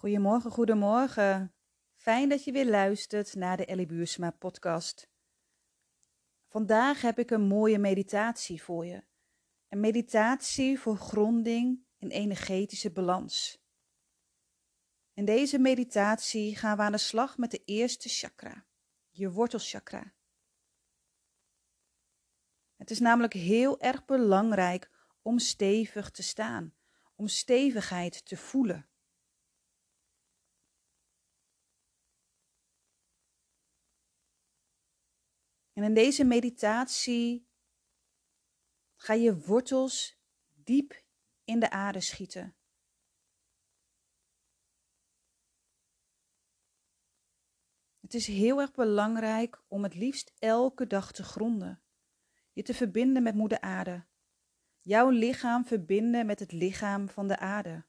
Goedemorgen, goedemorgen. Fijn dat je weer luistert naar de Ellie Buursma podcast. Vandaag heb ik een mooie meditatie voor je. Een meditatie voor gronding in energetische balans. In deze meditatie gaan we aan de slag met de eerste chakra, je wortelchakra. Het is namelijk heel erg belangrijk om stevig te staan, om stevigheid te voelen. En in deze meditatie ga je wortels diep in de aarde schieten. Het is heel erg belangrijk om het liefst elke dag te gronden. Je te verbinden met moeder aarde. Jouw lichaam verbinden met het lichaam van de aarde.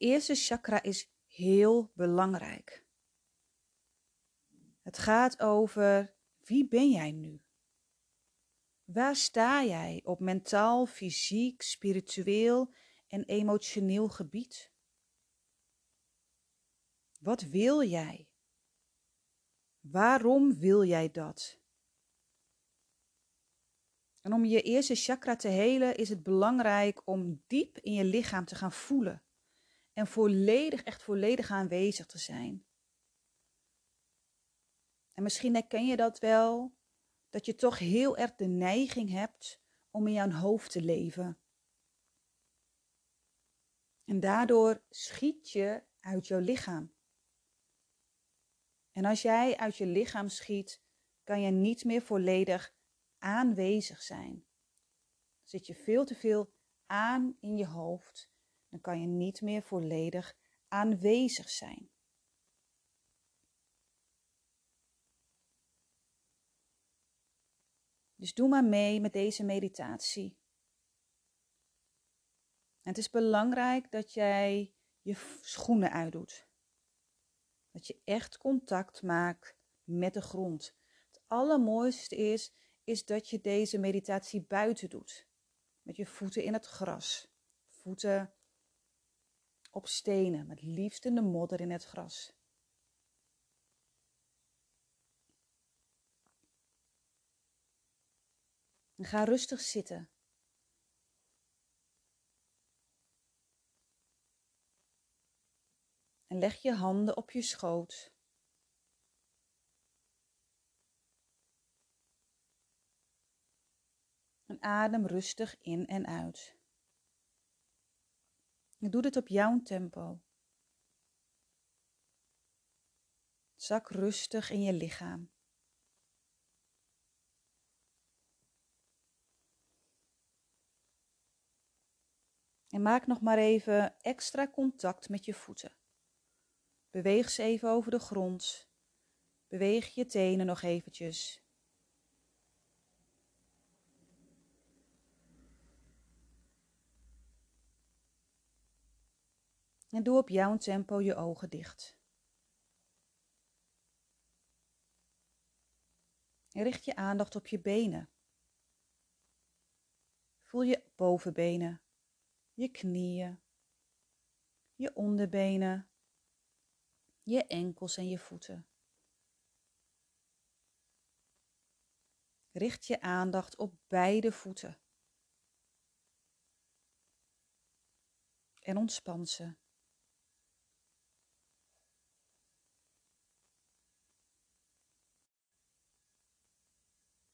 Eerste chakra is heel belangrijk. Het gaat over wie ben jij nu? Waar sta jij op mentaal, fysiek, spiritueel en emotioneel gebied? Wat wil jij? Waarom wil jij dat? En om je eerste chakra te helen is het belangrijk om diep in je lichaam te gaan voelen en volledig, echt volledig aanwezig te zijn. En misschien herken je dat wel, dat je toch heel erg de neiging hebt om in jouw hoofd te leven. En daardoor schiet je uit jouw lichaam. En als jij uit je lichaam schiet, kan je niet meer volledig aanwezig zijn. Zit je veel te veel aan in je hoofd dan kan je niet meer volledig aanwezig zijn. Dus doe maar mee met deze meditatie. het is belangrijk dat jij je schoenen uitdoet. Dat je echt contact maakt met de grond. Het allermooiste is, is dat je deze meditatie buiten doet. Met je voeten in het gras. Voeten op stenen, met liefst in de modder in het gras. En ga rustig zitten. En leg je handen op je schoot. En adem rustig in en uit. Doe dit op jouw tempo. Zak rustig in je lichaam. En maak nog maar even extra contact met je voeten. Beweeg ze even over de grond. Beweeg je tenen nog eventjes. En doe op jouw tempo je ogen dicht. En richt je aandacht op je benen. Voel je bovenbenen, je knieën, je onderbenen, je enkels en je voeten. Richt je aandacht op beide voeten. En ontspan ze.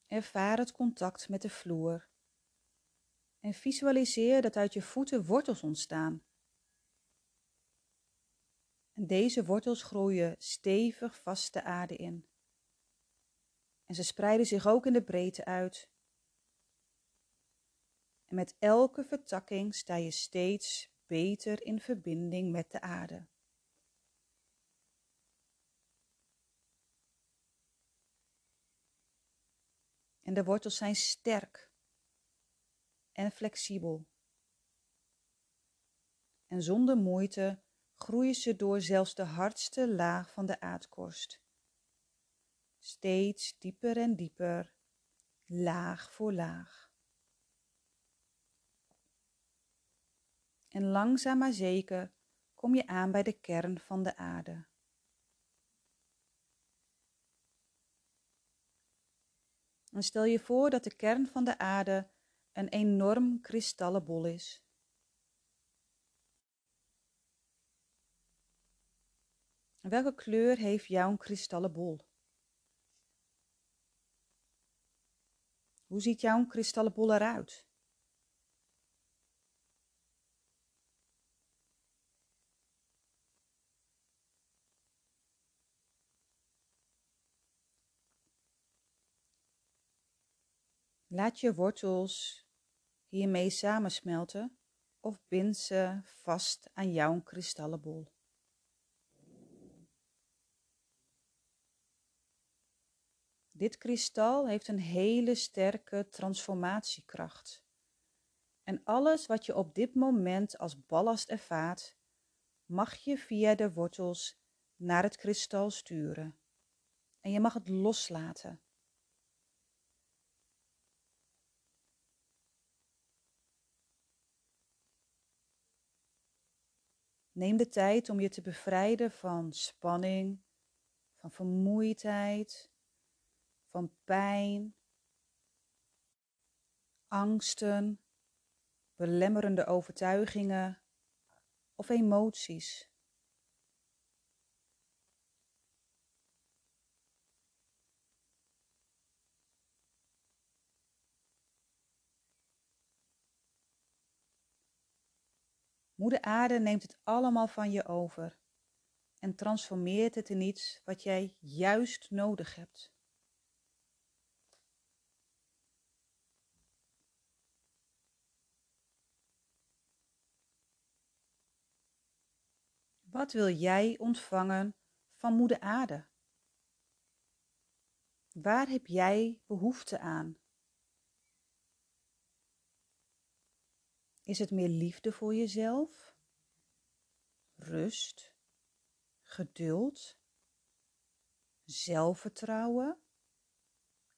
Ervaar het contact met de vloer. En visualiseer dat uit je voeten wortels ontstaan. En deze wortels groeien stevig vast de aarde in. En ze spreiden zich ook in de breedte uit. En met elke vertakking sta je steeds beter in verbinding met de aarde. En de wortels zijn sterk en flexibel. En zonder moeite groeien ze door zelfs de hardste laag van de aardkorst. Steeds dieper en dieper, laag voor laag. En langzaam maar zeker kom je aan bij de kern van de aarde. Stel je voor dat de kern van de aarde een enorm kristallen bol is. welke kleur heeft jouw kristallen bol? Hoe ziet jouw kristallen bol eruit? Laat je wortels hiermee samensmelten of bind ze vast aan jouw kristallenbol. Dit kristal heeft een hele sterke transformatiekracht. En alles wat je op dit moment als ballast ervaart, mag je via de wortels naar het kristal sturen. En je mag het loslaten. Neem de tijd om je te bevrijden van spanning, van vermoeidheid, van pijn, angsten, belemmerende overtuigingen of emoties. Moeder Aarde neemt het allemaal van je over en transformeert het in iets wat jij juist nodig hebt. Wat wil jij ontvangen van Moeder Aarde? Waar heb jij behoefte aan? Is het meer liefde voor jezelf? Rust? Geduld? Zelfvertrouwen?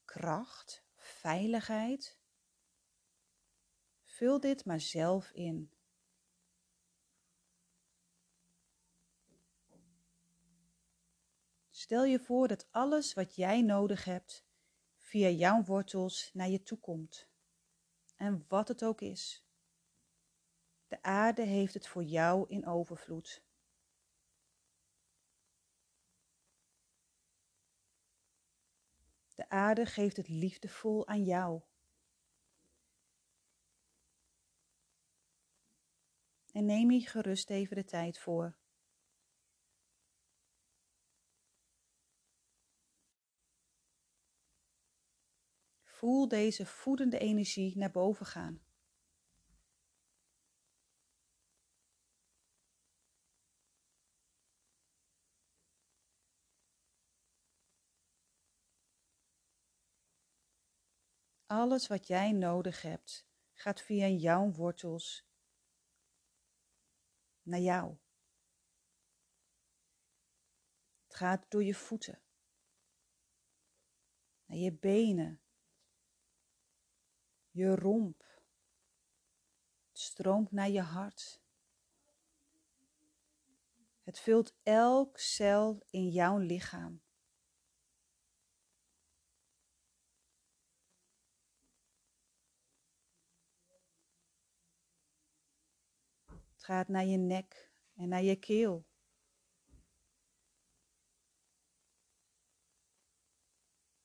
Kracht? Veiligheid? Vul dit maar zelf in. Stel je voor dat alles wat jij nodig hebt via jouw wortels naar je toe komt. En wat het ook is. De aarde heeft het voor jou in overvloed. De aarde geeft het liefdevol aan jou. En neem hier gerust even de tijd voor. Voel deze voedende energie naar boven gaan. Alles wat jij nodig hebt, gaat via jouw wortels naar jou. Het gaat door je voeten, naar je benen, je romp. Het stroomt naar je hart. Het vult elk cel in jouw lichaam. Het gaat naar je nek en naar je keel.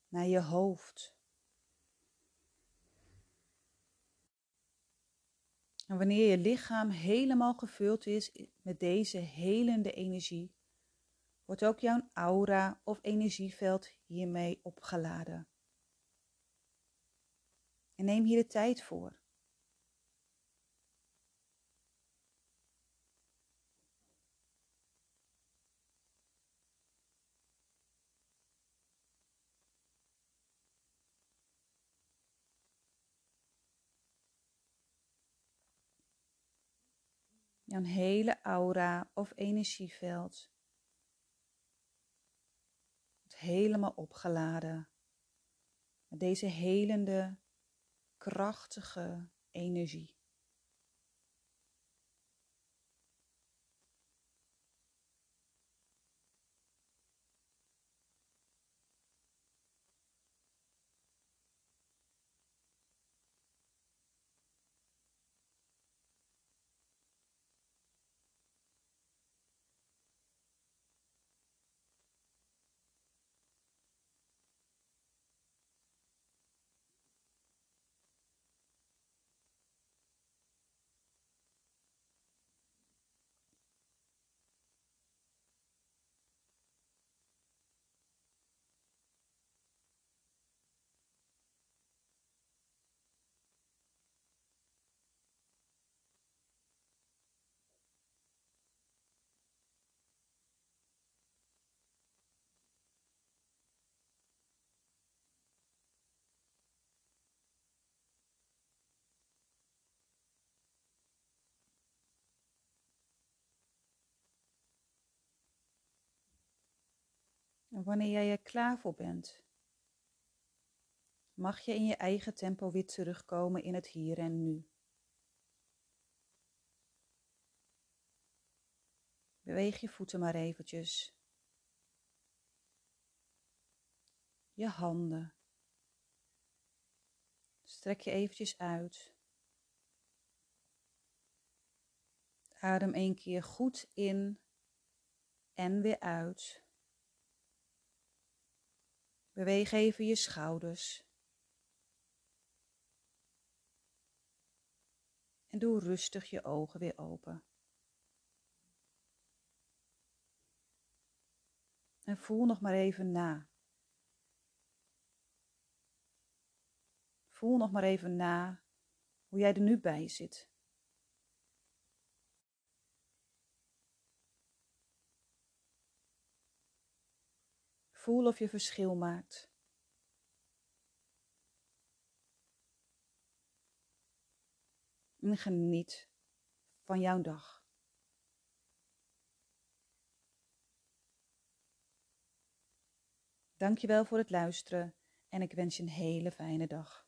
Naar je hoofd. En wanneer je lichaam helemaal gevuld is met deze helende energie, wordt ook jouw aura of energieveld hiermee opgeladen. En neem hier de tijd voor. Jouw hele aura of energieveld. Het helemaal opgeladen met deze helende, krachtige energie. En wanneer jij er klaar voor bent, mag je in je eigen tempo weer terugkomen in het hier en nu. Beweeg je voeten maar eventjes. Je handen. Strek je eventjes uit. Adem één keer goed in en weer uit. Beweeg even je schouders. En doe rustig je ogen weer open. En voel nog maar even na. Voel nog maar even na hoe jij er nu bij zit. Voel of je verschil maakt. En geniet van jouw dag. Dankjewel voor het luisteren en ik wens je een hele fijne dag.